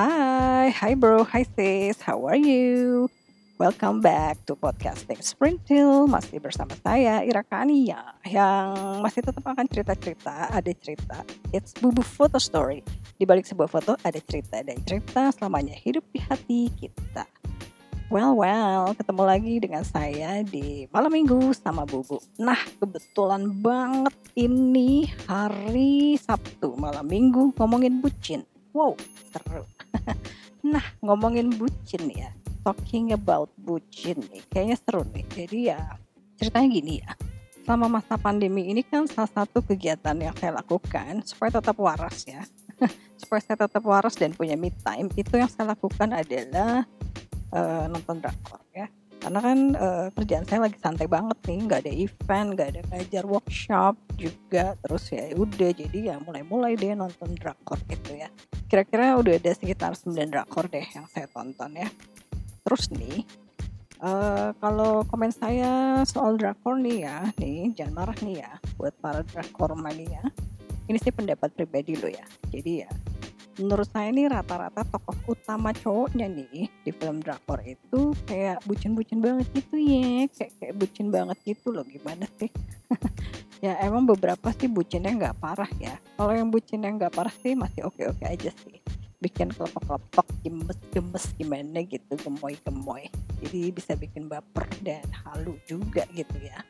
Hi, hi bro, hi sis, how are you? Welcome back to podcasting Sprintil Masih bersama saya Ira Kania Yang masih tetap akan cerita-cerita Ada cerita It's Bubu Photo Story Di balik sebuah foto ada cerita Dan cerita selamanya hidup di hati kita Well, well, ketemu lagi dengan saya di malam minggu sama Bubu. Nah, kebetulan banget ini hari Sabtu malam minggu ngomongin bucin. Wow, seru. nah, ngomongin bucin ya. Talking about bucin nih, kayaknya seru nih. Jadi ya, ceritanya gini ya. Selama masa pandemi ini kan salah satu kegiatan yang saya lakukan supaya tetap waras ya. supaya saya tetap waras dan punya me time, itu yang saya lakukan adalah uh, nonton drakor ya karena kan uh, kerjaan saya lagi santai banget nih nggak ada event nggak ada ngajar workshop juga terus ya udah jadi ya mulai-mulai deh nonton drakor gitu ya kira-kira udah ada sekitar 9 drakor deh yang saya tonton ya terus nih Uh, kalau komen saya soal drakor nih ya, nih jangan marah nih ya buat para drakor mania. Ini sih pendapat pribadi lo ya. Jadi ya menurut saya ini rata-rata tokoh utama cowoknya nih di film drakor itu kayak bucin-bucin banget gitu ya kayak kayak bucin banget gitu loh gimana sih ya emang beberapa sih bucinnya nggak parah ya. Kalau yang bucinnya nggak parah sih masih oke-oke aja sih. Bikin kelopak-kelopak gemes-gemes gimana gitu gemoy-gemoy. Jadi bisa bikin baper dan halu juga gitu ya.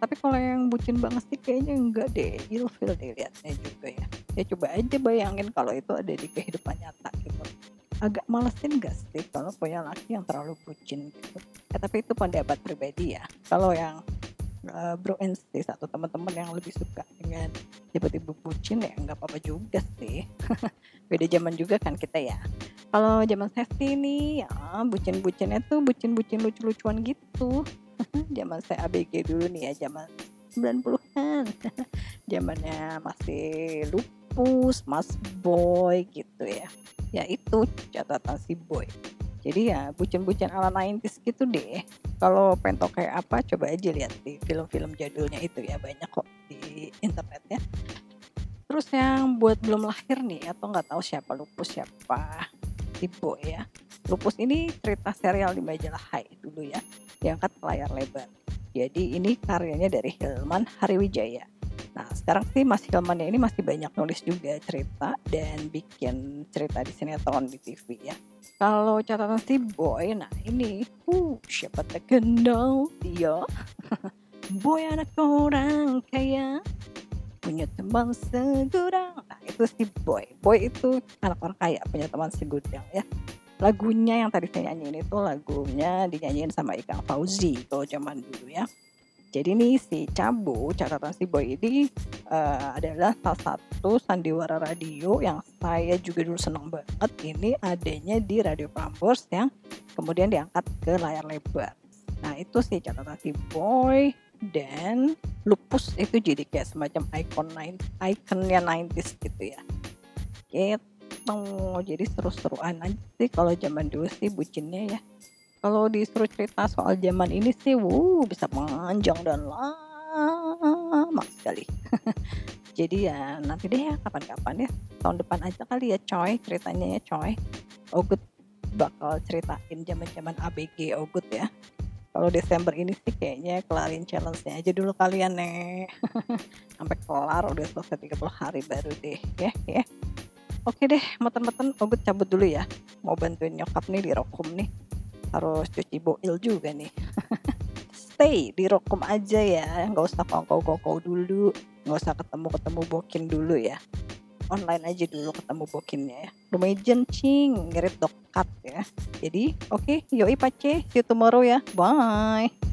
Tapi kalau yang bucin banget sih kayaknya enggak deh. Ilfil deh liatnya juga ya. Ya coba aja bayangin kalau itu ada di kehidupan nyata gitu. Agak malesin gak sih kalau punya laki yang terlalu bucin gitu? Ya tapi itu pendapat pribadi ya. Kalau yang uh, bro and sis atau teman-teman yang lebih suka dengan tiba-tiba bucin ya nggak apa-apa juga sih. Beda zaman juga kan kita ya. Kalau zaman saya sih nih ya bucin-bucinnya tuh bucin-bucin lucu-lucuan gitu. Zaman saya ABG dulu nih ya zaman 90-an zamannya masih lupus mas boy gitu ya. Ya itu catatan si boy jadi ya bucin-bucin ala 90s gitu deh kalau pentok kayak apa coba aja lihat di film-film jadulnya itu ya banyak kok di internet ya terus yang buat belum lahir nih atau nggak tahu siapa lupus siapa si boy ya lupus ini cerita serial di majalah Hai dulu ya diangkat layar lebar. Jadi ini karyanya dari Hilman Hariwijaya. Nah sekarang sih Mas Hilman ini masih banyak nulis juga cerita dan bikin cerita di sinetron di TV ya. Kalau catatan si Boy, nah ini, uh, siapa tak kenal dia? boy anak orang kaya, punya teman segudang. Nah itu si Boy. Boy itu anak orang kaya, punya teman segudang ya lagunya yang tadi saya nyanyiin itu lagunya dinyanyiin sama Ikang Fauzi kalau zaman dulu ya. Jadi nih si Cabu, catatan si Boy ini uh, adalah salah satu sandiwara radio yang saya juga dulu seneng banget. Ini adanya di Radio Prambors yang kemudian diangkat ke layar lebar. Nah itu sih catatan si Boy dan Lupus itu jadi kayak semacam ikon ikonnya 90s gitu ya. Gitu jadi seru-seruan aja sih kalau zaman dulu sih bucinnya ya kalau disuruh cerita soal zaman ini sih wuh bisa panjang dan lama sekali. Jadi ya nanti deh ya kapan-kapan ya. Tahun depan aja kali ya coy ceritanya ya coy. Ogut bakal ceritain zaman-zaman ABG Ogut ya. Kalau Desember ini sih kayaknya kelarin challenge-nya aja dulu kalian nih sampai kelar udah selesai 30 hari baru deh ya ya. Oke deh, meten-meten Ogut cabut dulu ya. Mau bantuin nyokap nih di rokum nih. Harus cuci boil juga nih. Stay di rokum aja ya, nggak usah kongkow-kongkow dulu. Nggak usah ketemu-ketemu bokin dulu ya. Online aja dulu ketemu bokinnya ya. Lumayan cing, ngirit dokat ya. Jadi, oke, okay, yoi pace, see you tomorrow ya. Bye.